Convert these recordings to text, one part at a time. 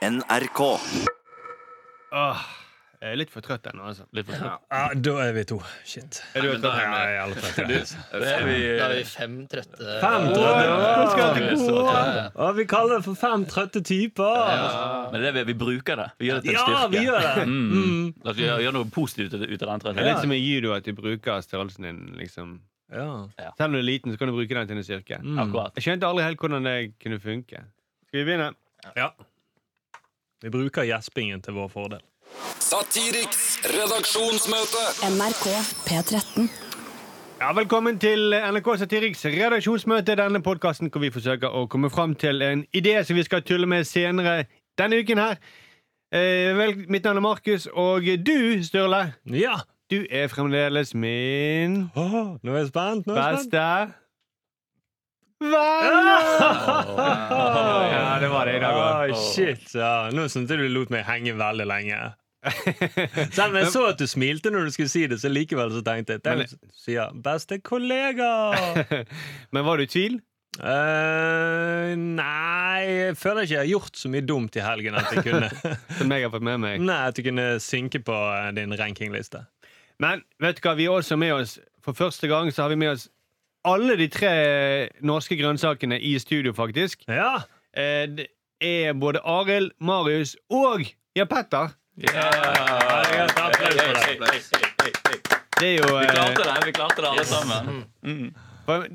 NRK. Åh, jeg er litt for trøtt ennå, altså. Litt for trøtt. Ja, da er vi to. Shit. Er du men da trøtt? Ja, jeg er alle trøtte. Da er vi Da er vi fem trøtte Fem trøtte. hvordan skal vi det er gå? Å, vi kaller det for fem trøtte typer. Men det er vi, vi bruker det. Vi gjør det til en Ja, styrke. vi gjør det. Mm. La oss gjøre, gjøre noe positivt ut av ut av den Det er litt som i judo, at du bruker størrelsen din, liksom. Ja. Selv om du er liten, så kan du bruke den til en styrke. Mm. Akkurat. Jeg skjønte aldri helt hvordan det kunne funke. Skal vi begynne? ja. Vi bruker gjespingen til vår fordel. Satiriks redaksjonsmøte. NRK P13. Ja, Velkommen til NRK Satiriks redaksjonsmøte. Denne podkasten hvor vi forsøker å komme fram til en idé som vi skal tulle med senere denne uken her. Eh, vel, mitt navn er Markus, og du, Sturle, Ja! du er fremdeles min Åh, nå er jeg spent. Nå er jeg spent. beste! Ja, det var det i dag òg. Shit, ja. Nå syntes jeg du lot meg henge veldig lenge. Selv om jeg så at du smilte når du skulle si det, så likevel så tenkte jeg Den sier 'beste kollega'. Men var du i tvil? Uh, nei, jeg føler ikke jeg har gjort så mye dumt i helgen at jeg kunne Som jeg har fått med meg. Nei, at du kunne synke på eh, din rankingliste. Men vet du hva, vi er også med oss For første gang så har vi med oss alle de tre norske grønnsakene i studio, faktisk. Ja! Eh, Det er både Arild, Marius og ja, Petter. For det. Det er jo Vi klarte eh, det, vi klarte det alle sammen. Mm.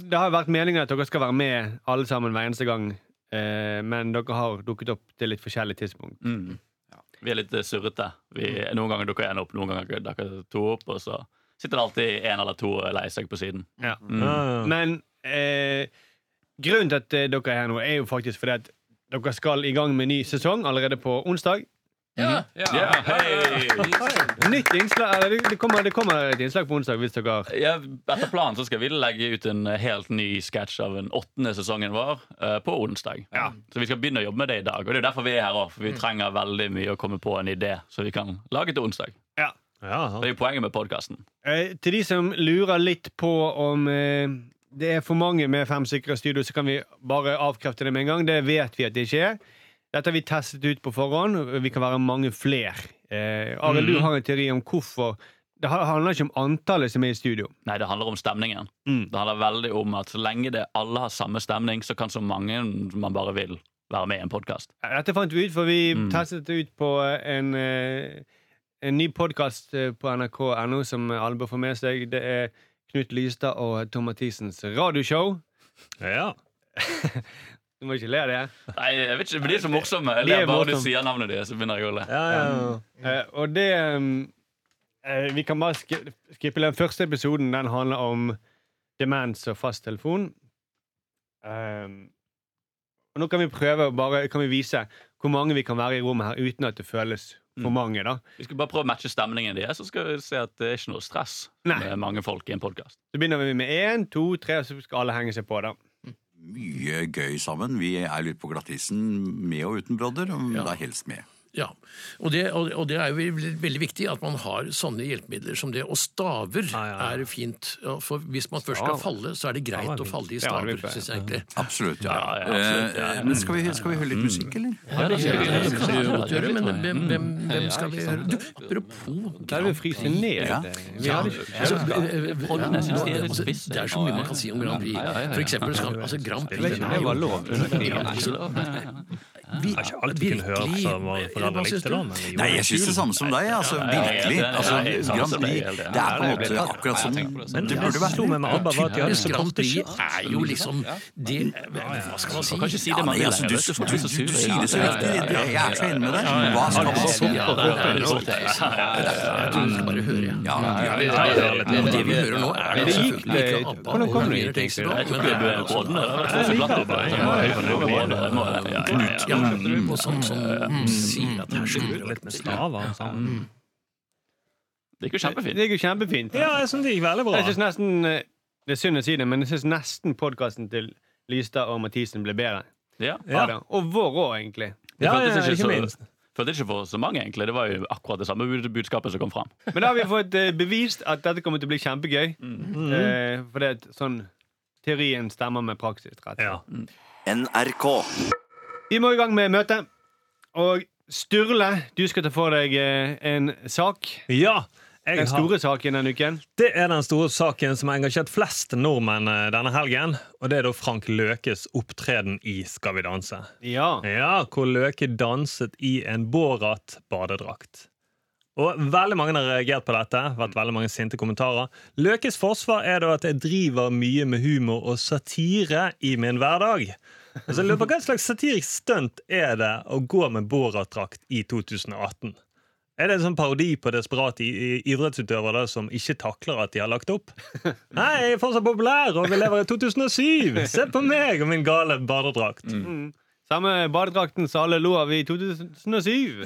Det har vært meningen at dere skal være med alle sammen hver eneste gang. eh, Men dere har dukket opp til litt forskjellige tidspunkt. Mm. Vi er litt surrete. Noen ganger dukker en opp, noen ganger dukker to opp, og så sitter det alltid en eller to lei seg på siden. Ja. Mm. Men eh, grunnen til at eh, dere er her nå, er jo faktisk fordi at dere skal i gang med ny sesong allerede på onsdag. Ja, Ja, hei! Nytt innslag, det, kommer, det kommer et innslag på onsdag hvis dere Ja, etter planen så skal vi legge ut en helt ny sketsj av den åttende sesongen vår uh, på onsdag. Ja. Så vi skal begynne å jobbe med det i dag. Og det er derfor vi er her òg, for vi trenger veldig mye å komme på en idé så vi kan lage til onsdag. Ja. Det er jo poenget med podkasten. Eh, til de som lurer litt på om eh, det er for mange med fem sikre studio, så kan vi bare avkrefte det med en gang. Det vet vi at det ikke er. Dette har vi testet ut på forhånd. Vi kan være mange flere. Eh, Arild, du har en teori om hvorfor Det handler ikke om antallet som er i studio. Nei, det handler om stemningen. Mm. Det handler veldig om at så lenge det alle har samme stemning, så kan så mange man bare vil, være med i en podkast. Dette fant vi ut, for vi Mm. testet det ut på en, eh, en ny podkast på nrk.no som alle bør få med seg. Det er Knut Lystad og Tom Mathisens radioshow. ja. Du må ikke le av det. Nei, jeg vet ikke, det De er så morsomme. Jeg er ler bare du sier navnet deres, så begynner jeg å le. ja, ja. Eh, og det um, eh, Vi kan bare sk skippe den første episoden. Den handler om demens og fasttelefon. Um, og nå kan vi prøve å bare kan vi vise hvor mange vi kan være i rommet her uten at det føles for Mm. mange. da Vi skal bare prøve å matche stemningen deres, så skal vi se at det er ikke noe stress Nei. med mange folk i en podkast. Så begynner vi med én, to, tre, og så skal alle henge seg på. da Mye gøy sammen. Vi er litt på glattisen med og uten brodder. Ja. da helst med. Ja, og det, og, det er jo veldig, viktig at man har sånne hjelpemidler som det. Og staver Ja, ja, ja. er fint. For hvis man først skal falle, så er det greit er å falle i staver, syns jeg egentlig. Absolutt. ja. Ja, ja, absolutt, ja, Eh. Men skal vi, skal vi høre litt musikk, eller? Ja, det skal vi Det kan vi godt gjøre, men hvem, hvem, hvem skal vi høre? Du, apropos Da er vi fryse ned. Ja. Synes er det er så mye man kan si om Grand Prix. For eksempel skal, altså, Grand Prix Jeg vet er det vi, har ikke alltid kunnet høre som foreldre likte du? det. Nei, jeg syns det samme som deg. Altså, Ja, ja, ja, virkelig. ja, ja, Altså, ja, ja, ja, Grand Prix, ja, ja, ja. det er på en måte akkurat som Men det det burde vært slo med ABBA, var de hadde Grand Prix er jo liksom det, Hva skal man si? Kan ikke si det man vil altså, du, sier det så Ja, riktig. ja, ja, Det- Jeg er så enig med deg. Hva skal man si? Ja, ja, ja, Jeg skal bare høre. Det vi hører nå, er Det selvfølgelig ikke det- ABBA. og du Maria hit, egentlig? Og sånn som sier at her skulle Litt med staver. Sånn. Det gikk jo kjempefint. Det gikk jo kjempefint. Ja, jeg syns det gikk veldig bra. Jeg synes nesten eh, Det er synd å si det, men jeg syns nesten podkasten til Lystad og Mathisen ble bedre. Ja. Ja. Og vår òg, egentlig. Det Ja, føltes ja, ikke minst. føltes ikke for så mange, egentlig. Det var jo akkurat det samme budskapet som kom fram. Men da har vi fått eh, bevist at dette kommer til å bli kjempegøy. Eh, for det er sånn Teorien stemmer med praksis. Rett. Ja. NRK. Vi må i gang med møtet. Og Sturle, du skal ta for deg eh, en sak. Ja, jeg Den har, store saken denne uken. det er den store saken som har engasjert flest nordmenn eh, denne helgen. Og det er da Frank Løkes opptreden i Skal vi danse. Ja. Ja, hvor Løke danset i en Borat-badedrakt. Og Veldig mange har reagert på dette. vært veldig mange sinte kommentarer. Løkes forsvar er da at jeg driver mye med humor og satire i min hverdag. Altså, jeg lurer på Hva slags satirisk stunt er det å gå med Borat-drakt i 2018? Er det en sånn parodi på desperate idrettsutøvere som ikke takler at de har lagt opp? Nei, jeg er fortsatt populær, og vi lever i 2007! Se på meg og min gale badedrakt. Samme badedrakten som alle lo av i 2007.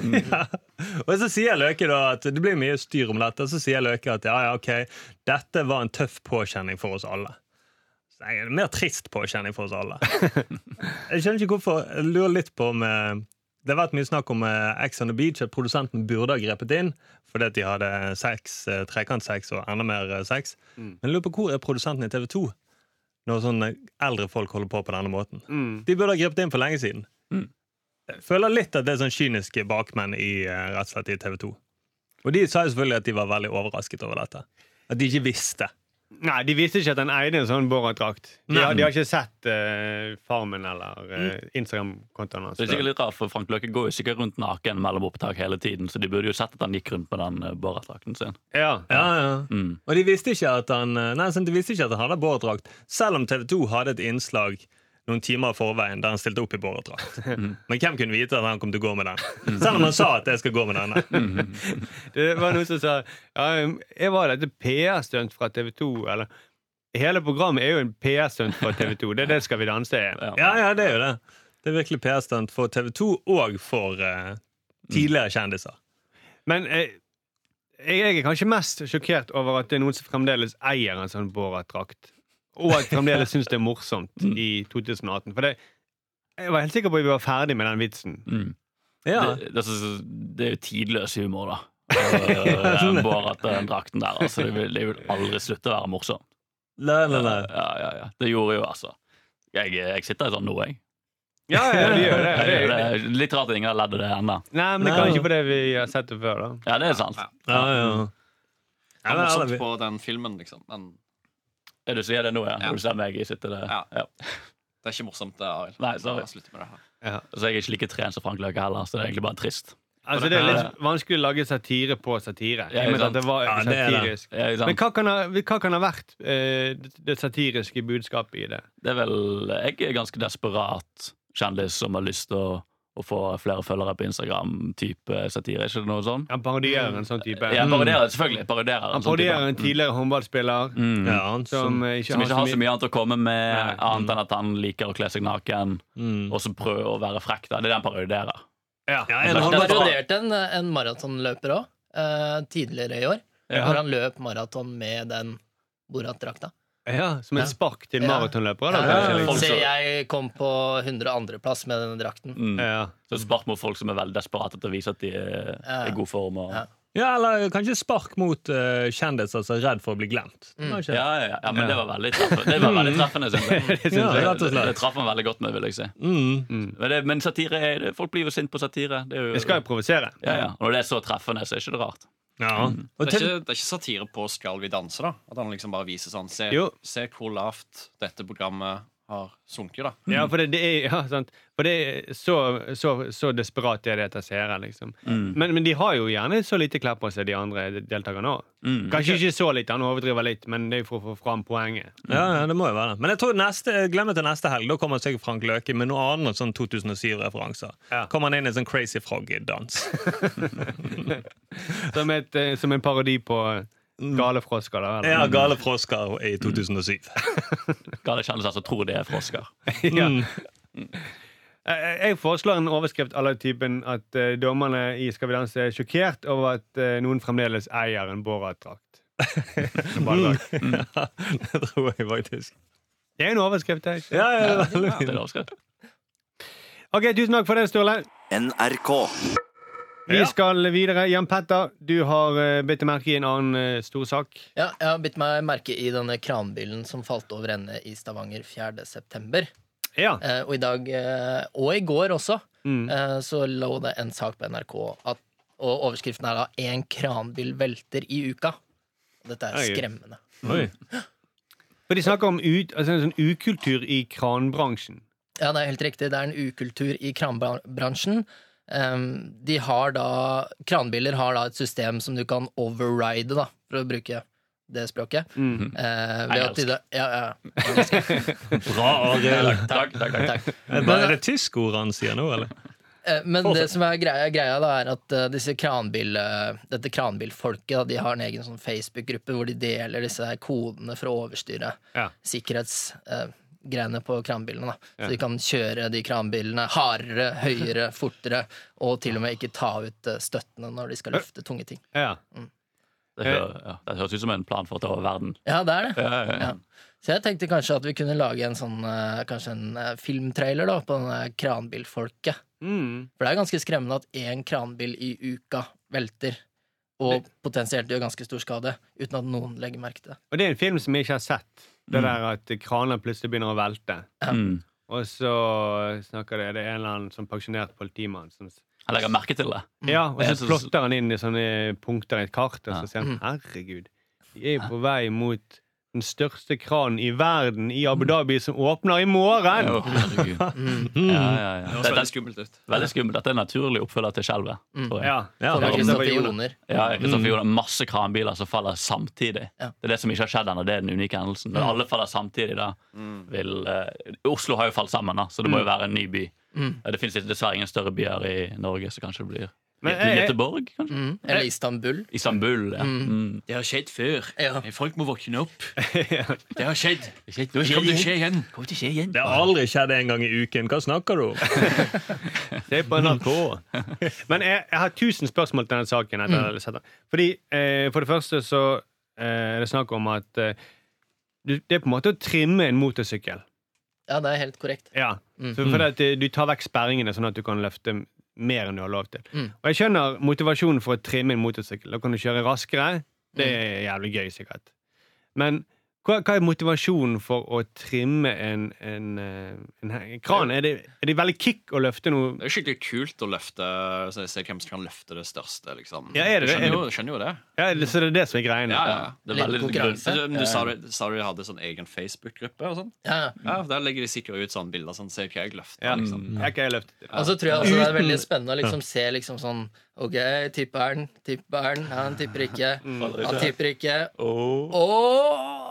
Og så sier Løke da at det blir mye styr om dette. Så sier Løke at ja, ja, ok, dette var en tøff påkjenning for oss alle. Det er mer trist påkjenning for oss alle. Jeg skjønner ikke hvorfor. Jeg lurer litt på om eh, Det har vært mye snakk om X Ex on the Beach, at produsenten burde ha grepet inn fordi at de hadde sex, eh, trekantsex og enda mer eh, sex. Men jeg lurer på hvor er produsenten i TV 2 når sånne eldre folk holder på på denne måten? Mm. De burde ha grepet inn for lenge siden. Jeg føler litt at det er sånn kyniske bakmenn i eh, rett og slett i TV 2. Og de sa jo selvfølgelig at de var veldig overrasket over dette. At de ikke visste. Nei, de visste ikke at han eide en sånn Borat-drakt. De, har- de har ikke sett uh, Farmen eller uh, Instagram-kontoen hans. Det er sikkert litt rart, for Frank Løke går jo sikkert rundt naken mellom opptak hele tiden, så de burde jo sett at han gikk rundt med den uh, Borat-drakten sin. Ja. Ja, ja. Mm. Og de visste ikke at han Nei, de visste ikke at han hadde Borat-drakt, selv om TV 2 hadde et innslag noen timer i forveien der han stilte opp i boredrakt. Mm. Men hvem kunne vite at han kom til å gå med den? Selv om han sa at jeg skal gå med denne. Det var noen som sa ja, jeg var dette PR-stunt fra TV 2. Eller Hele programmet er jo en PR-stunt fra TV 2. Det er det Skal vi danse er. Ja. Ja, ja, det er jo det. Det er virkelig PR-stunt for TV 2 og for uh, tidligere kjendiser. Men eh, jeg er kanskje mest sjokkert over at det er noen som fremdeles eier en sånn Borat-drakt. Og at fremdeles syns det er morsomt i 2018. For det, jeg var helt sikker på at vi var ferdig med den vitsen. Mm. Ja. Det, det, det er jo tidløs humor, da. Den Borat-drakten der. Altså, det, vil, det vil aldri slutte å være morsomt. Nei, nei, nei. Ja, ja, ja. Det gjorde jo altså Jeg, jeg sitter sånn nå, jeg. Ja, ja, de gjør det. Jeg det, er- det er litt rart at ingen har ledd av det ennå. Nei, men det kan ikke være fordi vi har sett det før, da. Ja, det er sant. Ja, ja. Ja, ja. er men, morsomt på den filmen, liksom. Men Er du sier det nå, ja? Ja. Når du ser meg sitte der? Ja. Ja. det er ikke morsomt, det, Arild. Nei, sorry. Med det her. Så jeg er ikke like trent som Frank Løke heller, så det er egentlig bare trist. Altså, det er litt vanskelig å lage satire på satire. Ja, I sant. det var Ja, det er det. satirisk. Ja, ikke sant? Men hva kan ha, hva kan ha vært eh, det, det satiriske budskapet i det? Det er vel Jeg er ganske desperat kjendis som har lyst til å, å få flere følgere på Instagram. Type satire, ikke noe sånn? Han parodierer en sånn type. Ja, parodierer, selvfølgelig. Parodierer Han parodierer sånn type. en tidligere håndballspiller Mm. Ja, han som som, eh, ikke Som ikke har så mye annet å komme med, Nei. annet enn at han liker å kle seg naken. mm. Og så prøve å være frekk. da Det er det han parodierer. Ja. ja, Han er parodierte en, en maratonløper òg, tidligere i år. Ja. Hvor han løp maraton med den Borat-drakta. Ja, som et spark til Ja. maratonløpere. Ja, ja. liksom. Se, jeg kom på 102.-plass med denne drakten. Mm. Ja. Så spark mot folk som er veldig desperate til å vise at de er Ja. i god form. Og, Ja. ja, eller kanskje spark mot uh, kjendiser som er redd for å bli glemt. Mm. Ja, ja, ja, ja, men det var veldig treffende. Det var veldig treffende synes jeg. Det synes Ja, jeg. Det, det traff han veldig godt med, vil jeg si. Mm. Mm. Men, det, men satire er, folk blir jo sint på satire. Det, er jo, Det skal jo provosere. ja, ja. Og når det er så treffende, så er ikke det rart. Ja. Mm. Det er, ikke, det er ikke satire på Skal vi danse, da? At han liksom bare viser sånn Se, se hvor lavt dette programmet har sunket, da. Ja, for det, det er ja, sant. For det er så, så, så desperat er det etter seere, liksom. Mm. Men, men de har jo gjerne så lite klær på seg, de andre deltakerne òg. Mm. Kanskje ikke så lite, han overdriver litt, men det er jo for å få fram poenget. ja, ja, det må jo være det. Men jeg tror neste, glemmer til neste helg. Da kommer sikkert Frank Løke med noe annet sånn 2007-referanser. Ja. Kommer han inn i en sånn Crazy Frog-dans. Som, eh, som en parodi på gale frosker. Da, eller? Ja, Gale frosker i 2007. Gale kjendiser som tror det er frosker. Ja. Mm. Eh, Jeg foreslår en overskrift av typen at eh, dommerne i Skal vi danse er sjokkert over at eh, noen fremdeles eier en Borat-drakt. En. Ja, det tror jeg faktisk. Det er en overskrift. Jeg. Ja, ja, det er veldig er overskrift. Ok, Tusen takk for det, Sturle. NRK. Vi skal videre. Jan Petter, du har uh, bitt merke i en annen eh, stor sak. Ja, jeg har bitt meg merke i denne kranbilen som falt over ende i Stavanger 4. september. Ja. Eh, og i dag, eh, og i går også, Mm. eh, så lå det en sak på NRK, at, og overskriften er da 'Én kranbil velter i uka'. Dette er skremmende. Oi. For de snakker om ut, altså en sånn ukultur i kranbransjen. Ja, det er helt riktig. Det er en ukultur i kranbransjen. Um, de har da Kranbiler har da et system som du kan override, da, for å bruke det språket. Mm. Eh, ved at de da, ja, ja, Bra, Arild. Takk, takk, takk. takk. Er det- Er det tysk ord han sier nå, eller? Eh, Men det som er greia, greia da, er at uh, disse kranbil, uh, dette kranbilfolket da, de har en egen sånn Facebook-gruppe hvor de deler disse kodene for å overstyre Ja. Sikkerhetsgreiene på kranbilene. Da. Så de kan kjøre de kranbilene hardere, høyere, fortere, og til og med ikke ta ut eh, støttene når de skal løfte tunge ting. Ja. Det, hø- ja, det høres ut som en plan for å ta over verden. Ja, det er det. Ja, ja, ja. Ja. Så jeg tenkte kanskje at vi kunne lage en sånn eh, Kanskje en eh, filmtrailer da på denne kranbilfolket. Mm. For det er ganske skremmende at én kranbil i uka velter, og potensielt gjør ganske stor skade, uten at noen legger merke til det. Og det er en film som jeg ikke har sett. Det der at kraner plutselig begynner å velte. Mm. Og så snakker det, det er en eller annen sånn pensjonert politimann som Jeg legger merke til det. Ja, og så plotter han inn i sånne punkter i et kart, og så sier han herregud, vi er jo på vei mot den største kranen i verden i Abu Dhabi som åpner i morgen! Å. Mm. Ja, ja, ja. Det veldig skummelt ut. veldig skummelt. Dette er naturlig oppfølger til skjelvet. Ja, Ja, det. Joner. Ja, Masse kranbiler som faller samtidig. Det er det som ikke har skjedd ennå. Det er den unike hendelsen. Når alle faller samtidig, da vil uh, Oslo har jo falt sammen, da, så det må jo være en ny by. Mm. Det fins dessverre ingen større byer i Norge, så kanskje det blir Men jeg- jeg- Göteborg? Kanskje? Mm. Eller Istanbul. Istanbul, ja. Mm. Det har skjedd før. Ja. Folk må våkne opp. Det har skjedd. Det kommer det til å skje igjen. kommer til å skje igjen. Det har aldri skjedd en gang i uken. Hva snakker du om? det er på NRK. Men jeg, jeg har tusen spørsmål til denne saken. Etter, den. Fordi eh, For det første så eh, er det snakk om at eh, det er på en måte å trimme en motorsykkel. Ja, det er helt korrekt. Ja. for, for at eh, Du tar vekk sperringene, sånn at du kan løfte mer enn du har lov til. Mm. Og jeg skjønner motivasjonen for å trimme en motorsykkel. Da kan du kjøre raskere. Det er jævlig gøy, sikkert. Men hva, hva er motivasjonen for å trimme en, en, en, en, kran? Er det, er det veldig kick å løfte noe Det er skikkelig kult å løfte så Se hvem som kan løfte det største, liksom. Ja, er det du skjønner, Er jo, skjønner jo det. ja, det- Så det er det som er greia? Ja, ja. Det er veldig konkurranse. Du sa du, sa du hadde sånn egen Facebook-gruppe og sånn? Ja. Ja, Der legger de sikkert ut sånne bilder. Sånn, Se hva jeg løfter. Ja. Liksom. Ja. har jeg løfter. Ja. Og så tror jeg også det er veldig spennende å liksom se liksom sånn OK, tipper han, tipper han, han tipper ikke. Han tipper ikke. Åh. Og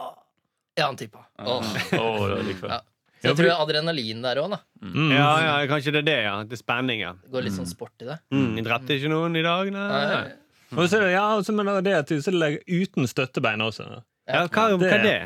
Ja, han tippa. oh Åh, det er. Ja. Så jeg tror det er adrenalin der òg, da. Mm. Ja, ja, kanskje det er det, ja. Det er spenning, ja. Det går litt sånn sport i det. Mm, jeg drepte ikke noen i dag, nei. Nei. Og så, ja, så men det at du så legger uten støttebein også. Ja, hva, hva er det?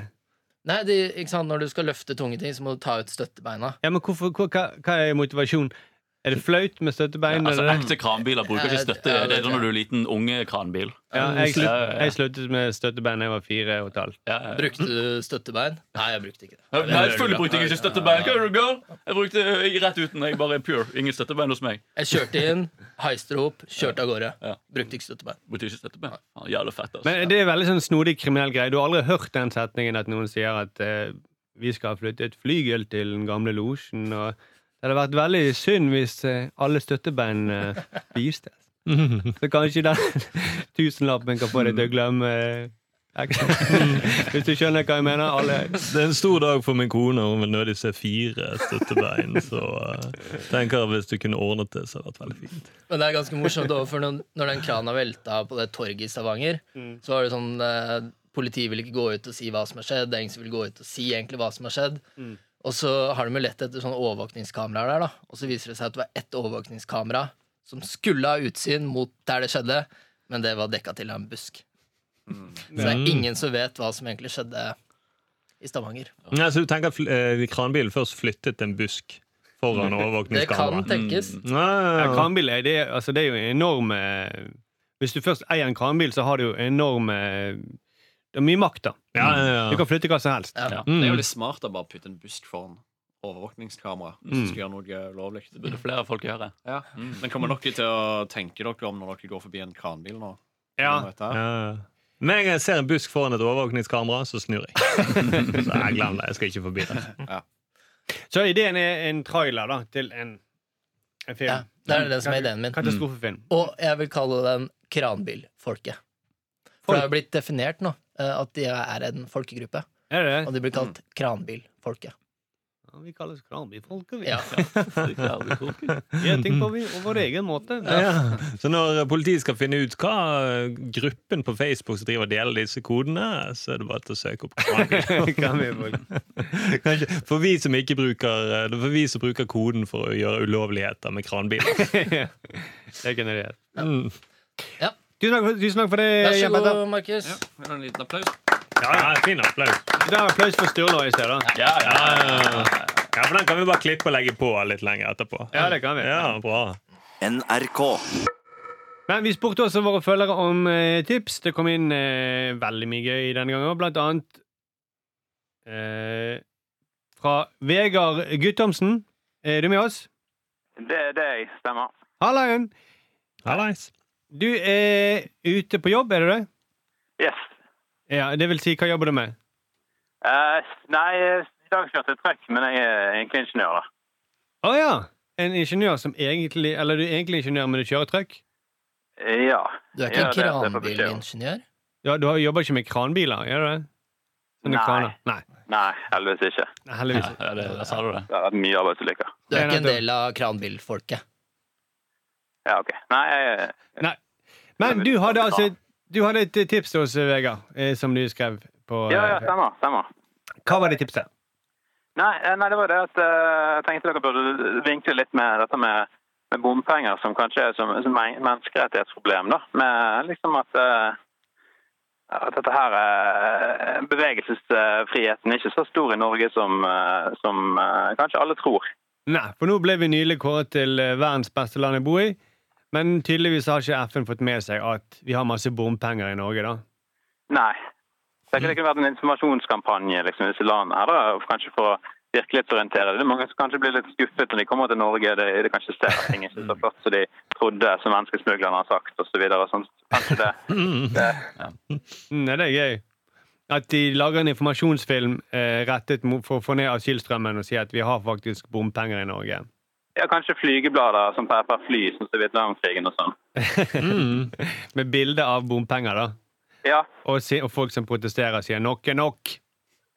Nei, det, ikke sant? Når du skal løfte tunge ting, så må du ta ut støttebeina. Ja, men hvorfor, hva, hva er motivasjonen? Er det flaut med støttebein? Altså. Ekte kranbiler bruker ikke støtte. Det Det er sånn når du er liten unge kranbil. Ja, jeg, slutt, Ja, ja, ja. jeg sluttet med støttebein da jeg var fire og et halvt. Ja, ja. Brukte du støttebein? Nei, jeg brukte ikke det. Nei, selvfølgelig brukte jeg ikke støttebein. Hva er det du? Jeg brukte rett uten. Jeg bare er pure. Ingen støttebein hos meg. Jeg kjørte inn, heiste opp, kjørte av gårde. Brukte ikke støttebein. Brukte ikke støttebein. Ja, Jævlig fett, altså. Men det er veldig sånn snodig kriminell greie. Du har aldri hørt den setningen at noen sier at eh, vi skal flytte et flygel til den gamle losjen. og Det hadde vært veldig synd hvis eh, alle støttebein uh. Så kanskje den tusenlappen kan få deg til å glemme eh, Hvis du skjønner hva jeg mener? Alle Det er en stor dag for min kone. Hun vil nødig se fire støttebein. Så tenker jeg hvis du kunne ordnet det, så hadde det vært veldig fint. Men det er ganske morsomt for når, den krana velta på det torget i Stavanger, så var det sånn eh, Politiet vil ikke gå ut og si hva som har skjedd. Det er ingen som vil gå ut og si egentlig hva som har skjedd. Og så har de jo lett etter sånne overvåkningskameraer der, da. Og så viser det seg at det var ett overvåkningskamera som skulle ha utsyn mot der det skjedde, men det var dekka til av en busk. Så det er ingen som vet hva som egentlig skjedde i Stavanger. Nei, så du tenker at eh, kranbilen først flyttet en busk foran Det kan tenkes. Ja, Ja, ja, ja. kranbiler, det, er- altså, det er jo enorme Hvis du først eier en kranbil, så har du jo enorme Det er mye makt, da. Ja, ja, ja. Du kan flytte hva som helst. Ja. Ja. Det er jo Mm. litt smart å bare putte en busk foran overvåkningskamera hvis Mm. du skal gjøre noe ulovlig. Det burde flere folk gjøre. Ja. Men kommer dere til å tenke dere om når dere går forbi en kranbil nå? Ja. Ja. Med en gang jeg ser en busk foran et overvåkningskamera, så snur jeg. Så jeg glem det. Jeg skal ikke forbi det. Så ideen er en trailer da, til en En film. Ja, det er det som er ideen min. Katastrofefilm. Og jeg vil kalle den kranbilfolket. For det har blitt definert nå eh, at de er en folkegruppe. Er det Og de blir kalt kranbilfolket. Ja, vi kalles kranbilfolket, vi. Ja. Vi gjør ting på vi- på vår egen måte. Ja. Så når politiet skal finne ut hva gruppen på Facebook som driver og deler disse kodene, så er det bare til å søke opp kranbil. For vi som ikke bruker er for vi som bruker koden for å gjøre ulovligheter med kranbil. det er ikke en idé. Tusen takk, tusen takk for det, Vær så god, Markus. Ja, vil du ha en liten applaus? Ja, fin applaus. Det er applaus for Sturla i sted, da. Ja, ja, ja. Ja, for den kan vi bare klippe og legge på litt lenger etterpå. Ja, det kan vi. Ja, bra. NRK. Men vi spurte også våre følgere om eh, tips. Det kom inn eh, veldig mye gøy denne gangen. Blant annet eh, fra Vegard Guttomsen. Er du med oss? Det er det jeg stemmer. Hallaien! Hallais. Du er ute på jobb, er du det? Yes. Ja, Det vil si, hva jobber du med? Uh, nei, i dag kjørte jeg trøkk, men jeg er egentlig ingeniør. da. Å ja! En ingeniør som egentlig Eller du er egentlig ingeniør, men du kjører trøkk? Eh, Ja. Du er ikke en jeg kranbilingeniør? Ja, du har- jobber ikke med kranbiler, gjør du det? Sånne Nei. kraner. Nei. Nei, heldigvis ikke. Nei, heldigvis. Ja, det, det, sa du det. Det har vært mye arbeidsulykker. Du er ikke en del av kranbilfolket? Ja, ok. Nei, jeg, Nei. Men du hadde altså Du hadde et tips til oss, Vegard, eh, som du skrev på ja, ja, eh, stemmer. stemmer. Hva var det tipset? Nei, eh, nei, det var det at jeg tenkte dere burde vinkle litt med dette med, med bompenger, som kanskje er som, som men- menneskerettighetsproblem. da. Med liksom at, at dette her bevegelsesfriheten er ikke så stor i Norge som, som kanskje alle tror. Nei, for nå ble vi nylig kåret til verdens beste land å bo i. Men tydeligvis har ikke FN fått med seg at vi har masse bompenger i Norge, da. Nei. Det kunne vært en informasjonskampanje liksom, i disse landene her, da, kanskje for å virkelighetsorientere. Det er mange som kanskje blir litt skuffet når de kommer til Norge. Det er kanskje ser ting ikke er så flott som de trodde, som menneskesmuglerne har sagt osv. Sånn. Kanskje det, det Ja. er det gøy? At de lager en informasjonsfilm eh, rettet mot, for å få ned asylstrømmen og si at vi har faktisk bompenger i Norge. Ja, kanskje flygeblader som pepper fly, sånn som Vietnamkrigen og sånn. Med bilde av bompenger, da. Ja, Og, si, og folk som protesterer og sier 'nok er nok'.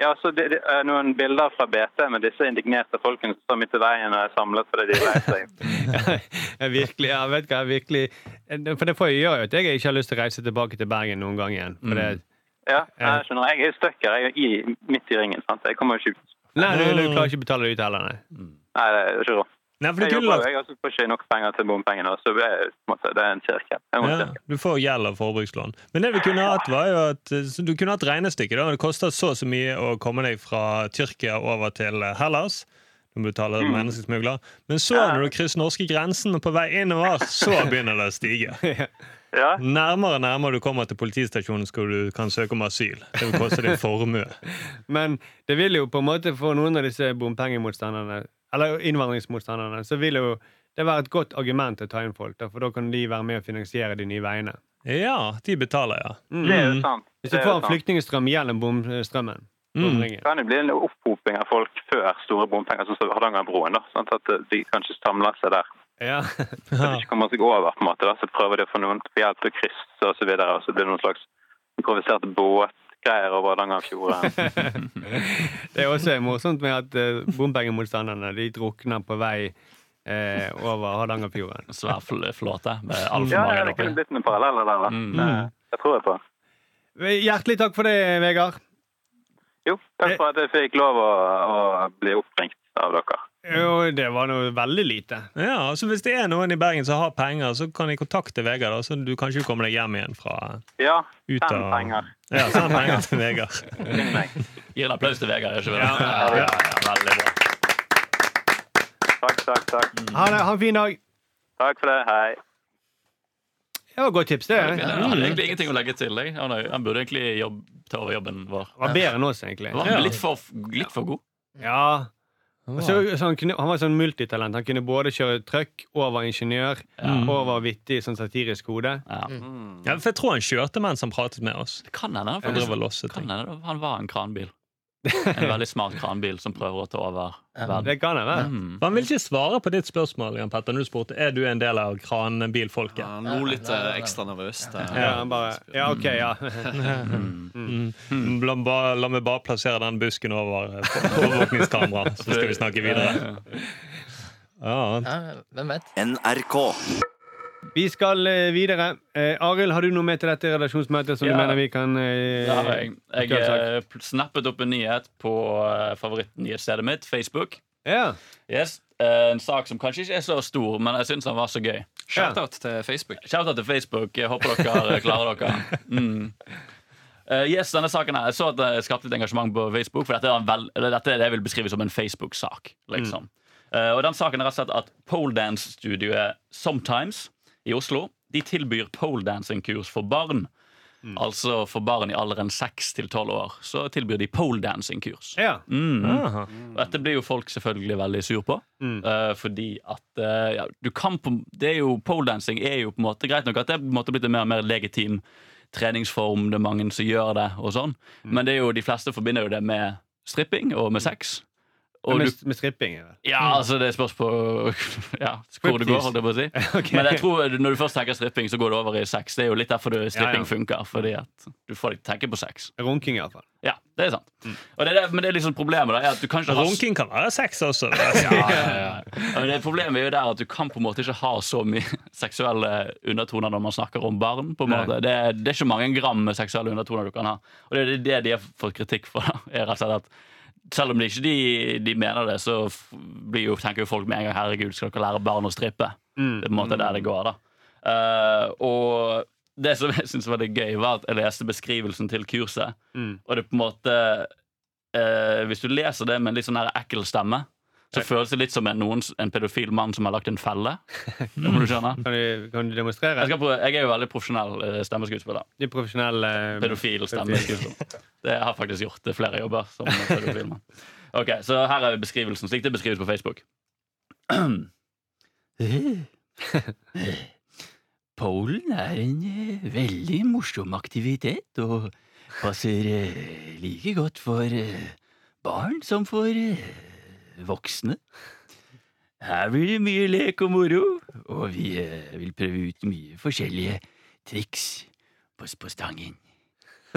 ja så det, det er noen bilder fra BT med disse indignerte folkene som står midt i veien og er samlet fordi de er lei seg. ja, virkelig, Ja, vet hva, jeg virkelig For det får jeg gjøre jo at jeg ikke har lyst til å reise tilbake til Bergen noen gang igjen. For det, Ja, jeg skjønner. Jeg er stuck her. Jeg er i, midt i ringen. sant? Jeg kommer jo ikke ut. nei, du, du klarer ikke å betale det ut heller, nei. Nei, det er ikke råd. Nei, for du Jeg kunne jobber lagt jeg får ikke nok penger til bompengene, så det er, det er en en ja. Du får gjeld av forbrukslån. Men det vi kunne hatt, var jo at eh, du kunne hatt regnestykke. da. Det koster så og så mye å komme deg fra Tyrkia over til eh, Hellas. Du betaler Mm. menneskesmugler. Men så, når du krysser norske grensen og på vei innover, så begynner det å stige. Ja, Nærmere og nærmere du kommer til politistasjonen, skal du kan søke om asyl. Det vil koste deg formue. Men det vil jo på en måte for noen av disse bompengemotstanderne, eller innvandringsmotstanderne, så vil jo det være et godt argument å ta inn folk, da, for da kan de være med å finansiere de nye veiene. Ja, de betaler, ja. det er jo sant. Hvis du får en flyktningstrøm gjennom bomstrømmen. Mm. Det kan det bli en opphoping av folk før store bompenger, sånn som Hardangerbroen. da, sånn At de kanskje samler seg der. Ja. Så de ikke kommer seg over, på en måte. da, Så prøver de å få noen til hjelp til å krysse og så videre, og så blir det noen slags improviserte båtgreier over Hardangerfjorden. Det er også morsomt med at uh, bompengemotstanderne de drukner på vei eh, over Hardangerfjorden. Svær fl- flåte med altfor Ja, ja, det kunne blitt noen paralleller der. da. Mm. Det, det tror jeg på. Hjertelig takk for det, Vegard. Jo, takk for at jeg fikk lov å, å bli oppringt av dere. Jo, det var noe veldig lite. Ja, altså Hvis det er noen i Bergen som har penger, så kan de kontakte Vegard. Så du kanskje kommer deg hjem igjen fra Ja, ut av penger. Ja, så han henger til Vegard. Gir en applaus til Vegard. Ikke? Ja, ja, ja, ja, veldig bra. Takk, takk, takk. Ha det, ha en fin dag. Takk for det. Hei. Det var et godt tips, det. Jeg hadde Mm. egentlig ingenting å legge til. Jeg. Han, han burde egentlig jobb, ta over jobben vår. Var bedre enn oss, egentlig. Var han litt for, litt for god? Ja. Og Så, så han, kunne, han var sånn multitalent. Han kunne både kjøre trøkk og var ingeniør og var vittig sånn satirisk hode. Ja. Ja, for Jeg tror han kjørte mens han pratet med oss. Det kan hende han Han han var en kranbil. En veldig smart kranbil som prøver å ta over verden. Det kan jeg være. Mm. Han vil ikke svare på ditt spørsmål Jan Petter, når du spurte er du en del av kranbilfolket. Han lo litt eh, ekstra nervøst. eh. Ja, bare, ja, ok, ja. Mm. La, meg bare- la meg bare plassere den busken over overvåkningskameraet, så skal vi snakke videre. Ja, Ja, hvem vet? NRK. Vi skal eh, videre. Eh, Arild, har du noe med til dette redaksjonsmøtet som Ja. du mener vi kan eh, ja, jeg. Jeg eh, snappet opp en nyhet på eh, favorittnyhetsstedet mitt, Facebook. Ja. Yes. Eh, En sak som kanskje ikke er så stor, men jeg syns den var så gøy. Shout-out til Facebook. Shout-out til Facebook. Jeg håper dere klarer dere. Mm. Uh, yes, denne saken her, Jeg så at det skapte litt engasjement på Facebook, for dette er, vel, eller dette er det jeg vil beskrive som en Facebook-sak. liksom. Eh, og den saken er rett og slett at poledance-studioet Sometimes i Oslo de tilbyr poledancing-kurs for barn. Altså for barn i alderen 6 til 12 år. Så tilbyr de poledancing-kurs. ja. Mm. Og dette blir jo folk selvfølgelig veldig sur på. Mm. Uh, fordi at uh, ja, du kan på, det er jo, Poledancing er jo på en måte greit nok at det er på en måte blitt en mer og mer legitim treningsform. Det er mange som gjør det, og sånn. Mm. Men det er jo, de fleste forbinder jo det med stripping og med sex. Og med, med stripping. Eller? det. ja, altså det spørs på ja, hvor det går, holdt jeg på å si. okay. Men jeg tror når du først tenker stripping, så går det over i sex. Det er jo litt derfor du, stripping Ja, ja. funker. Fordi at du får deg til å tenke på sex. Runking, iallfall. Ja, det er sant. Og det er det, men det er liksom problemet da, er at du kan ikke ha Runking kan være sex også. ja, men det Problemet er jo der at du kan på en måte ikke ha så mye seksuelle undertoner når man snakker om barn. på en måte. Det, er- det er ikke mange gram med seksuelle undertoner du kan ha. Og det er det de har fått kritikk for. da, er rett og slett at selv om de ikke de, de mener det, så blir jo, tenker jo folk med en gang herregud, skal dere lære barn å strippe? Mm. Det er på en måte der det går. da. Uh, og det som jeg syntes var litt gøy, var at jeg leste beskrivelsen til kurset. Mm. Og det på en måte uh, Hvis du leser det med en litt sånn ekkel stemme, så føles det litt som en, noen, en pedofil mann som har lagt en felle. Om du skjønner. Kan, du, kan du demonstrere? Jeg, skal jeg er jo veldig profesjonell eh, stemmeskuespiller. er profesjonell eh, Pedofil stemmeskuespiller. Det har jeg faktisk gjort. Det er flere jobber som pedofil mann. Ok, Så her er beskrivelsen, slik det beskrives på Facebook. Polen er en eh, veldig morsom aktivitet og passer like godt for barn som for voksne. Her blir det mye lek og moro, og vi eh, vil prøve ut mye forskjellige triks på, på stangen.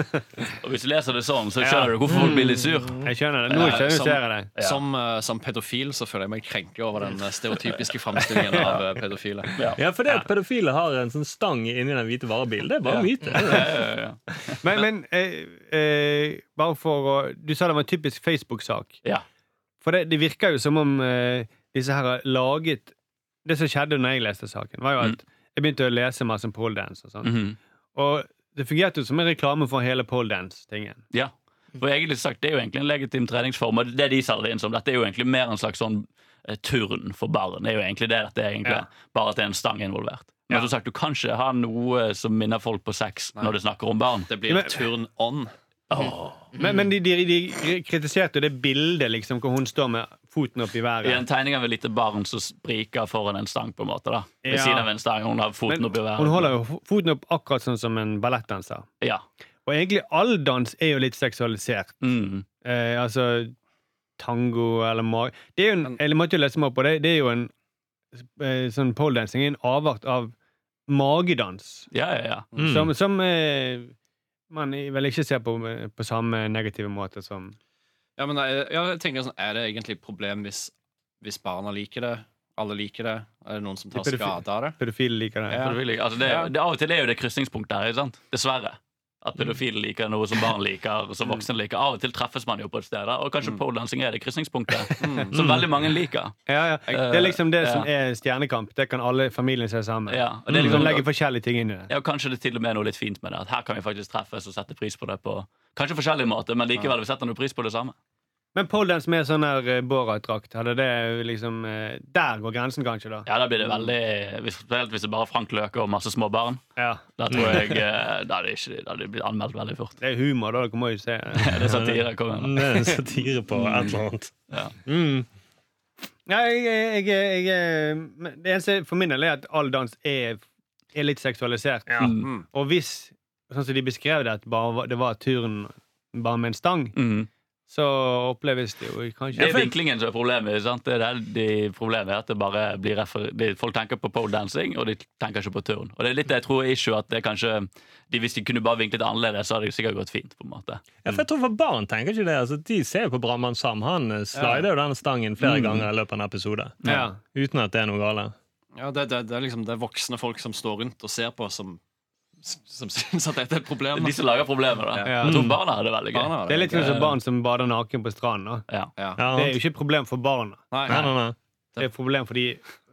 og Hvis du leser det sånn, så skjønner du hvorfor folk blir litt sur. Jeg skjønner det. Nå Eh, skjønner som- ser jeg det. Ja. Som, eh, som pedofil så føler jeg meg krenket over den eh, stereotypiske framstillingen av eh, pedofile. Ja. Ja, for det at pedofile har en sånn stang inni den hvite varebilen, det er bare myte. Ja, ja, ja. Men, men eh, eh, bare for å Du sa det var en typisk Facebook-sak. Ja. For det, det virker jo som om eh, disse her har laget Det som skjedde når jeg leste saken, var jo at jeg begynte å lese masse om poledance og sånn. -hmm. Og det fungerte jo som en reklame for hele poledance-tingen. Ja. For egentlig sagt, Det er jo egentlig en legitim treningsform, og det de selger inn som, dette er jo egentlig mer en slags sånn eh, turn for barn. Det er jo egentlig det dette er egentlig, Ja. bare at det er en stang involvert. Men Ja. som sagt, du kan ikke ha noe som minner folk på sex når du snakker om barn. Det blir turn on. Åh. Men, men de, de, de kritiserte jo det bildet liksom, hvor hun står med foten opp i været. I en tegning av et lite barn som spriker foran en stang, på en måte. da Ved Ja. siden av en stang. Hun har foten Men opp i været. hun holder jo foten opp akkurat sånn som en ballettdanser. Ja. Og egentlig all dans er jo litt seksualisert. Mm. Eh, altså tango eller mag... Det er jo en, jeg måtte jo lese meg opp på det. Det er jo en eh, sånn poledancing en avart av magedans. ja, ja, ja. Mm. Som, som eh, man vel ikke ser på eh, på samme negative måte som Ja, men jeg, jeg tenker sånn, Er det egentlig et problem hvis, hvis barna liker det? Alle liker det? Er det noen som tar skade av det? pedofile liker det. Ja. Altså, det, det, av og til er jo det krysningspunktet her. ikke sant? Dessverre. At pedofile liker noe som barn liker, og som voksne liker. Av og til treffes man jo på et sted, og kanskje poledancing er det krysningspunktet som veldig mange liker. Ja, ja. Det er liksom det Ja. som er Stjernekamp. Det kan alle familien se sammen. Ja, og det er Liksom liksom, legge forskjellige ting inn i det. ja, kanskje det til og med er noe litt fint med det. At her kan vi faktisk treffes og sette pris på det på kanskje forskjellige måter, men likevel vi setter noe pris på det samme. Men poledance med sånn her eh, Borat-drakt, hadde det liksom eh, Der går grensen, kanskje, da. Ja, da blir det veldig Spesielt hvis det bare er Frank Løke og masse små barn. Ja. Da tror jeg eh, Da hadde det ikke- da hadde det blitt anmeldt veldig fort. Det er humor, da. Dere må jo se. Det er satire. Kom igjen. Det er satire på et eller annet. Ja. Mm. Ja, jeg, jeg, jeg, jeg, det eneste for min del er at all dans er, er litt seksualisert. Ja. Mm. Og hvis, sånn som de beskrev det, at bare, det var turen bare med en stang, Mm. Så oppleves det jo kanskje Det er vinklingen som er problemet. Sant? Det er det de problemet at det bare blir refer de, Folk tenker på pole dancing, og de tenker ikke på turn. Og det er litt det jeg tror issue, at det kanskje de, Hvis de kunne bare vinklet annerledes, så hadde det sikkert gått fint. på en måte Ja, for jeg tror for Barn tenker ikke det. Altså, de ser jo på Brannmann Sam. Han eh, slider jo den stangen flere ganger i løpet av en episode. ja. Uten at det er noe galt. Ja, det, det, det er liksom det er voksne folk som står rundt og ser på, som, som syns at dette er et problem. De som lager problemer, da. Ja. Jeg tror barna har det veldig gøy. Det er litt sånn som barn som bader naken på stranden. Ja. Ja. Det er jo ikke et problem for barna. Nei, nei, nei, nei. Det er et problem for de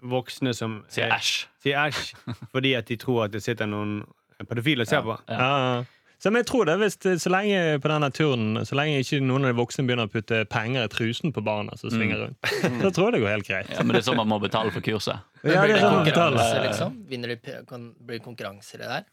voksne som Sier æsj. sier æsj fordi at de tror at det sitter noen pedofile og ser på. Ja. Ja, ja. Så jeg tror det, hvis så lenge på denne turen Så lenge ikke noen av de voksne begynner å putte penger i trusen på barna som svinger rundt, så tror jeg det går helt greit. Ja, men det er sånn man må betale for kurset. Ja, det er sånn man betaler. Liksom? Vinner de, kan, blir det konkurranser i det der?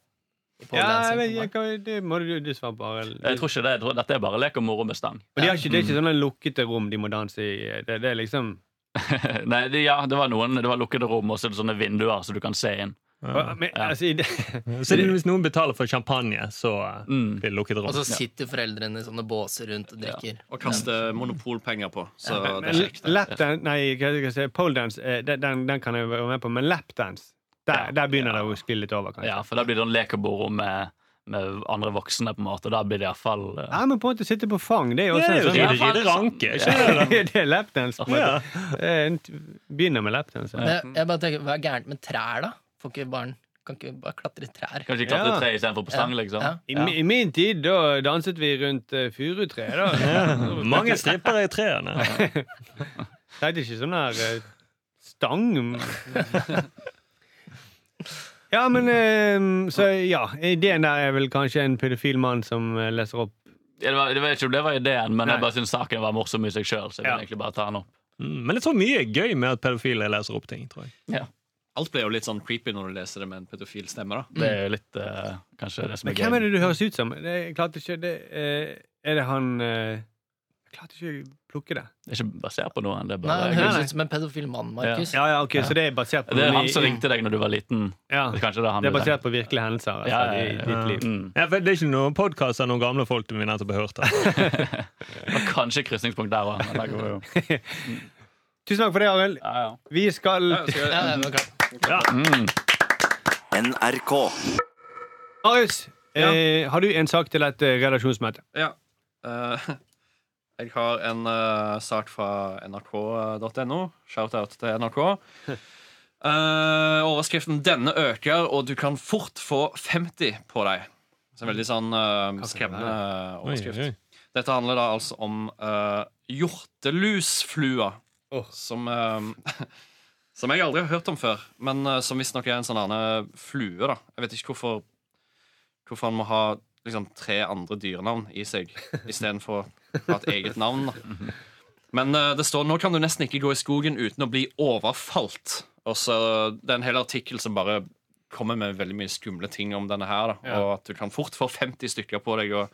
Ja, på jeg, kan- det må du, du svare på. Jeg tror ikke det, jeg tror Dette er bare lek og moro med stang. Og de har ikke, det er ikke sånne lukkede rom de må danse i. Det, det er liksom Nei, det, ja, det var noen Det var lukkede rom, og så er det sånne vinduer så du kan se inn. men, altså, det, Så det, hvis noen betaler for champagne, så eh, Mm. blir det lukket rom. Og så sitter foreldrene i sånne båser rundt og drikker. Og kaste monopolpenger på. Så det er kjekt. lapdance Nei, hva skal jeg si, poledance, eh, den, den, den kan jeg være med på, men lapdance der, der begynner det å skli litt over, kanskje. Ja, for da blir det sånn lekebord med, med andre voksne, på en måte. Da blir det iallfall uh, Ja, men på en måte sitte på fang, det er jo Ja, også det er jo en sånn det er ranke. Ikke det, da? det er lapdance. på en Ja. måte. Eh, en- Begynner med lapdance. Men jeg, bare tenker, Hva er gærent med trær, da? Får ikke barn Kan ikke bare klatre i trær? Kanskje klatre Ja. i tre istedenfor på stang, liksom. Ja. I, I min tid da danset vi rundt uh, furutreet, da. Mange strippere i trærne. Tenkte ikke sånn her uh, stang. Ja, men eh, Så ja, ideen der er vel kanskje en pedofil mann som eh, leser opp Ja, Det var, jeg vet ikke om det var ideen, men Nei. jeg bare syns saken var morsom i seg sjøl. Så jeg Ja. vil egentlig bare ta den opp. Mm, Men jeg tror mye er gøy med at pedofile leser opp ting. tror jeg Ja. Alt blir jo litt sånn creepy når du leser det med en pedofil stemme. da Det er jo litt uh, kanskje det som er Men er hvem er det du høres ut som? Det, jeg klarte ikke det, uh, Er det han Jeg klarte ikke å plukke det. Det er ikke basert på noe? Det er bare Nei, høres nei. ut som en pedofil mann, Markus. Ja, ja, ok, Så det er basert på Det er han som ringte deg når du var liten. Ja, Det er det han det er basert på virkelige hendelser altså, Ja, ja, ja, i ditt liv. Mm. Ja, for Det er ikke noen podkast av noen gamle folk vi nettopp har hørt. Kanskje krysningspunkt der òg. Tusen takk for det, Arild. Ja, ja. Vi skal Ja, Ja. Mm. NRK. Marius, eh, har du en sak til et eh, redaksjonsmøte? Ja. Eh, jeg har en uh, sak fra nrk.no. Shout-out til NRK. Uh, overskriften 'Denne øker, og du kan fort få 50 på deg'. Så en veldig sånn uh, skremmende Oi, overskrift. oi. Dette handler da altså om hjortelusflua. oh. Som Som jeg aldri har hørt om før, men som visstnok er en sånn flue. da Jeg vet ikke hvorfor Hvorfor han må ha liksom tre andre dyrenavn i seg istedenfor å ha et eget navn. da Men uh, det står nå kan du nesten ikke gå i skogen uten å bli overfalt. Og så Det er en hel artikkel som bare kommer med veldig mye skumle ting om denne her. da Ja. Og at du kan fort få 50 stykker på deg. Og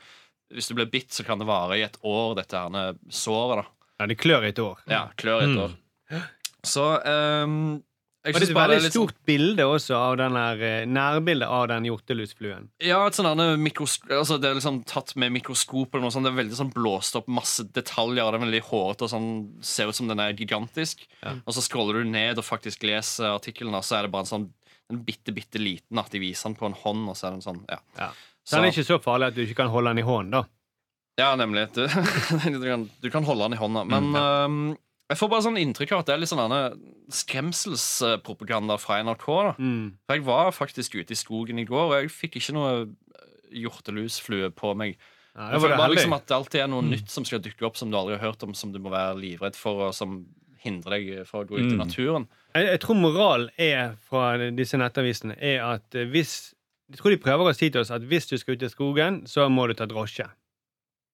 hvis du blir bitt, så kan det vare i et år, dette her såret. da Ja, det klør i et år. Ja, klør i et Mm. år. Så Og det er et veldig er litt sånn- stort bilde også av den her, eh, nærbildet av den hjortelusfluen. Ja, et sånt altså Det er liksom tatt med mikroskop eller noe sånt. Det er veldig sånn blåst opp masse detaljer. og Det er veldig hårete og sånn ser ut som den er gigantisk. Og så scroller du ned og faktisk leser artikkelen, og så er det bare en sånn en bitte, bitte liten at de viser den på en hånd, og så er den sånn, ja. Ja. Så den er ikke så farlig at du ikke kan holde den i hånden, da. Ja, nemlig. Du, du, kan, du kan holde den i hånda. Men øhm, jeg får bare sånn inntrykk av at det er litt sånn skremselspropaganda fra NRK. da Mm. For jeg var faktisk ute i skogen i går, og jeg fikk ikke noe hjortelusflue på meg. Nei, Jeg det var føler bare liksom at det alltid er noe nytt som skal dukke opp, som du aldri har hørt om, som du må være livredd for, og som hindrer deg fra å gå ut i Mm. naturen. Jeg, jeg tror moralen er fra disse nettavisene er at eh, hvis Jeg tror de prøver å si til oss at hvis du skal ut i skogen, så må du ta drosje.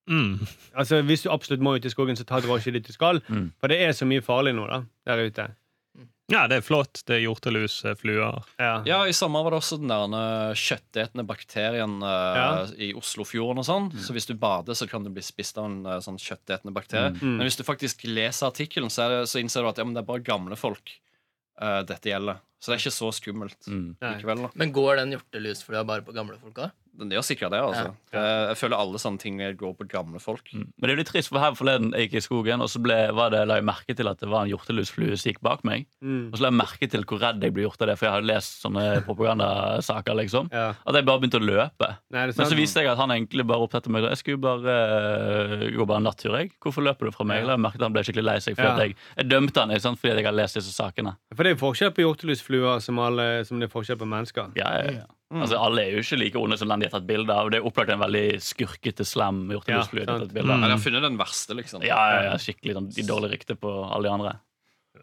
Mm. Altså Hvis du absolutt må ut i skogen, så ta drosje dit du skal. Mm. For det er så mye farlig nå da, der ute. Ja, det er flott. Det er hjortelus, eh, fluer. Ja. Ja, I sommer var det også den der eh, kjøttetende bakterien eh, Ja. i Oslofjorden og sånn. Så hvis du bader, så kan du bli spist av en sånn kjøttetende bakterie. Mm. Men hvis du faktisk leser artikkelen, så, det, så innser du at ja, men det er bare gamle folk uh, dette gjelder. Så det er ikke så skummelt Mm. Likevel. da Men går den hjortelusflua bare på gamle folk òg? Den gjør sikkert det, altså. Jeg, jeg føler alle sånne ting går på gamle folk. Men det er litt trist, for her forleden jeg gikk i skogen, og så ble, var det, la jeg merke til at det var en hjortelusflue som gikk bak meg. Mm. Og så la jeg merke til hvor redd jeg ble gjort av det, for jeg hadde lest sånne propagandasaker. liksom Ja. At jeg bare begynte å løpe. Nei, det Men så viste jeg at han egentlig bare opptatte meg. Jeg skulle bare uh, gå bare nattur, jeg. Hvorfor løper du fra meg? La jeg merke at han ble skikkelig lei seg. For Ja. at jeg, jeg dømte han sant? fordi jeg hadde lest disse sakene. For det er forskjell på hjortelusfluer som, alle, som det er forskjell på mennesker. Ja, ja, ja. Altså, Alle er jo ikke like onde som den de har tatt bilde av. Det er opplagt en veldig skurkete, slem ja, de har Ja, jeg har funnet den verste, liksom. Ja, ja, ja, skikkelig sånn, de dårlige rykte på alle de andre.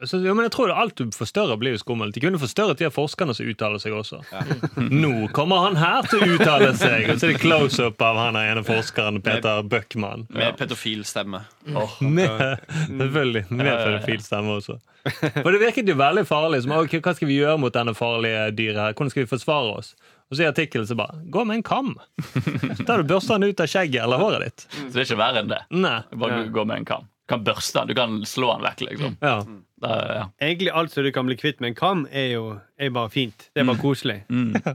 Så, ja, men jeg tror Alt du forstørrer, blir jo skummelt. De kunne forstørret de forskerne som uttaler seg også. Nå kommer han her til å uttale seg! Og så er det close-up av han ene forskeren, Peter Bøckmann. Med pedofil stemme. Med, selvfølgelig. Med pedofil stemme også. For det virket jo veldig farlig. Som, okay, hva skal vi gjøre mot denne farlige dyret? her? Hvordan skal vi forsvare oss? Og så i artikkelen så bare Gå med en kam! Tar du børster den ut av skjegget eller håret ditt. Så det er ikke verre enn det. Nei. Bare Ja. gå med en kam. Du kan børste den, du kan slå den vekk. liksom Ja. Da, ja. Egentlig alt som du kan bli kvitt med en kam, er jo er bare fint. Det er bare koselig.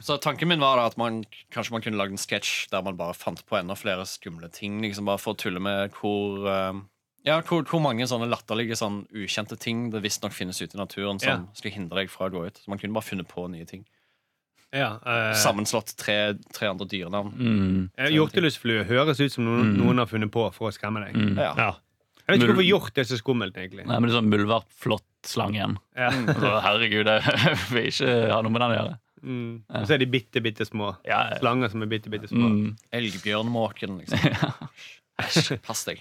Så tanken min var da at man kanskje man kunne lagd en sketsj der man bare fant på enda flere skumle ting. Liksom bare for å tulle med hvor eh, ja, hvor, hvor mange sånne latterlige, sånn ukjente ting det visstnok finnes ute i naturen som Ja. skal hindre deg fra å gå ut. Så man kunne bare funnet på nye ting. Ja, eh, Sammenslått tre, tre andre dyrenavn. Mm. eh, Hjortelusflue høres ut som noen, noen har funnet på for å skremme deg. Mm. Ja. ja. Jeg vet ikke hvorfor hjort er så skummelt, egentlig. Nei, men det er sånn muldvarpflåttslangen. Ja. Altså, herregud, jeg vil ikke ha noe med den å gjøre. Mm. Og så er de bitte, bitte små. Ja, ja. Slanger som er bitte, bitte små. Mm. Elgbjørnmåken, liksom. Æsj, pass deg.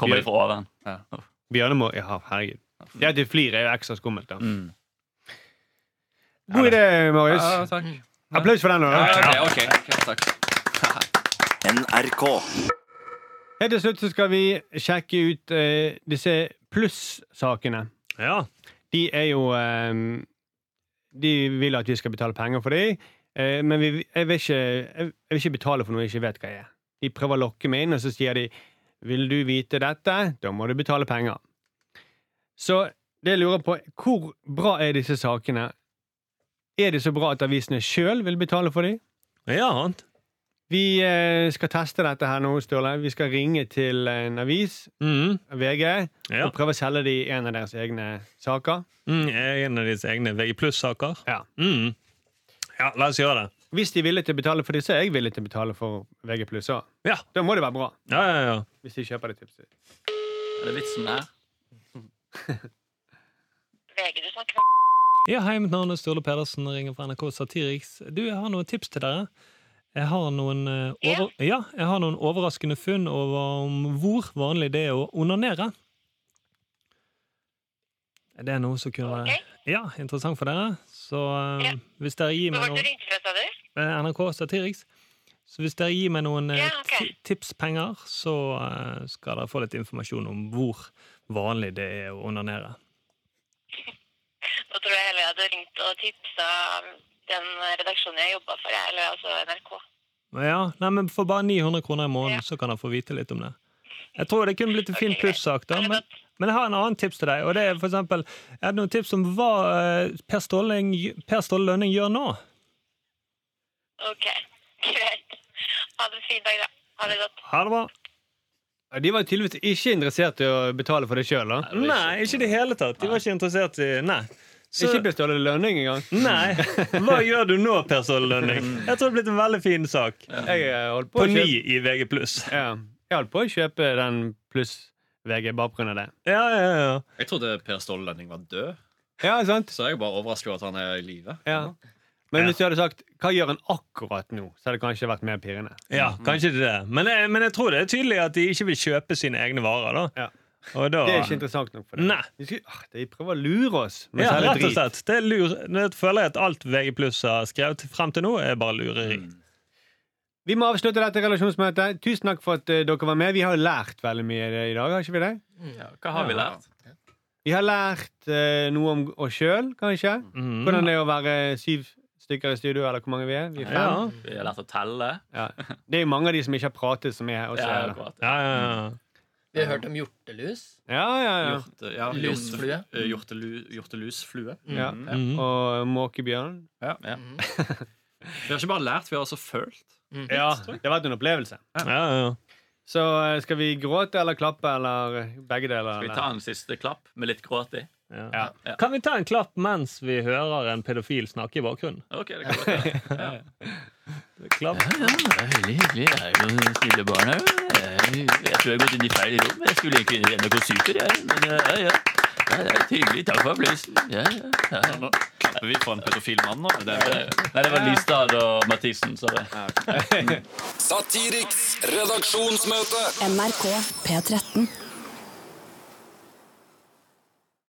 Kommer de fra oven? Bjørnemåken, Ja, herregud. Det at de flir, er jo ekstra skummelt. da Mm. God idé, Marius. Ja, takk. Applaus for den. da Ja, ok, ok, ok, takk. NRK. Helt til slutt så skal vi sjekke ut eh, disse pluss-sakene. ja. De er jo eh, De vil at vi skal betale penger for dem, eh, men vi, jeg, vil ikke, jeg vil ikke betale for noe jeg ikke vet hva jeg er. De prøver å lokke meg inn, og så sier de vil du vite dette, da må du betale penger. Så det jeg lurer på, hvor bra er disse sakene? Er det så bra at avisene sjøl vil betale for dem? ja annet. Vi eh, skal teste dette her nå, Sturle. Vi skal ringe til en avis, Mm. VG, Ja. og prøve å selge dem en av deres egne saker. Mm, en av deres egne VG pluss-saker. Ja. Mm. ja, la oss gjøre det. Hvis de er villige til å betale for disse, så er jeg villig til å betale for VG+. også. Ja. Da må det være bra, Ja, ja, ja. hvis de kjøper det tipset. Er det vitsen her? VG du snakker med. Ja, hei, mitt navn er Sturle Pedersen ringer fra NRK Satiriks. Du, jeg har noen tips til dere. Jeg har noen, eh, over... ja, jeg har noen overraskende funn over om hvor vanlig det er å onanere. Er det noe som kunne være ja, interessant for dere? Så eh, Ja. hvis dere gir meg noen eh, NRK Satiriks Så hvis dere gir meg noen Ja, okay. tipspenger, så skal dere få litt informasjon om hvor vanlig det er å onanere. Jeg hadde ringt og tipsa den redaksjonen jeg jobba for, eller altså NRK. Ja, nei, men For bare 900 kroner i måneden Ja. så kan han få vite litt om det. Jeg tror det kunne blitt en fin plussak, da. Men, men jeg har en annen tips til deg. Og det er for eksempel, Jeg har noen tips om hva eh, Per Ståle Per Ståle Lønning gjør nå. Ok, greit. Ha det fin dag, da. Ha det godt. Ha det bra. De var tydeligvis ikke interessert i å betale for det sjøl. Nei, ikke i det hele tatt. De var ikke interessert i Nei. Så, Ikke bestående lønning engang. nei. Hva gjør du nå, Per Ståle Lønning? Jeg tror det er blitt en veldig fin sak. Jeg eh, holdt på, På å ny i VG+. ja, jeg holdt på å kjøpe den pluss-VG bare pga. det. Ja, ja, ja. Jeg trodde Per Ståle Lønning var død, Ja, sant? så jeg er bare overrasket over at han er i live. Ja. Men hvis du hadde sagt 'hva gjør han akkurat nå', så hadde det kanskje vært mer pirrende. ja kanskje det er det. Men, jeg- men jeg tror det er tydelig at de ikke vil kjøpe sine egne varer. da. Ja. Og da Det er ikke interessant nok for deg. Nei. De, skal, ah, de prøver å lure oss Ja, rett og slett. Det er lur. Nå føler jeg at alt VG Pluss har skrevet frem til nå, er bare lureri. Vi må avslutte dette relasjonsmøtet. Tusen takk for at eh, dere var med. Vi har lært veldig mye i dag. har ikke vi det? Ja, hva har vi lært? Vi har lært eh, noe om oss sjøl, kanskje. Mm. Hvordan det er å være syv stykker i studio, eller hvor mange vi er. Vi er fem. Ja. Vi har lært å telle. Ja. Det er jo mange av de som ikke har pratet, som er her. Også, Ja. Ja, ja, ja. Vi har hørt om hjortelus. ja, ja, ja. Hjorte, ja, Lusflue. hjorte- eh, hjortelu, hjortelusflue. ja. Mhm. Og måkebjørn. Ja. Vi har ikke bare lært, vi har også følt. Ja, det har vært en opplevelse. Ja, ja, ja. Så eh, skal vi gråte eller klappe, eller begge deler? Skal vi ta en siste klapp med litt gråt i? Ja. Ja. Kan vi ta en klapp mens vi hører en pedofil snakke i bakgrunnen? Ok, det kan vi gjøre. Ja. Ja, det er veldig hyggelig. Jeg er jo snille barn her. Jeg, jeg tror jeg har gått inn i feil rom. Jeg skulle egentlig inn i NRK Super, jeg. Men ja, ja. ja det er hyggelig. Takk for applausen. Ja, ja, ja. Nå klapper vi for en pedofil mann nå. Det Nei, det var Lystad og Mathisen, sorry. Satiriks redaksjonsmøte. NRK P13.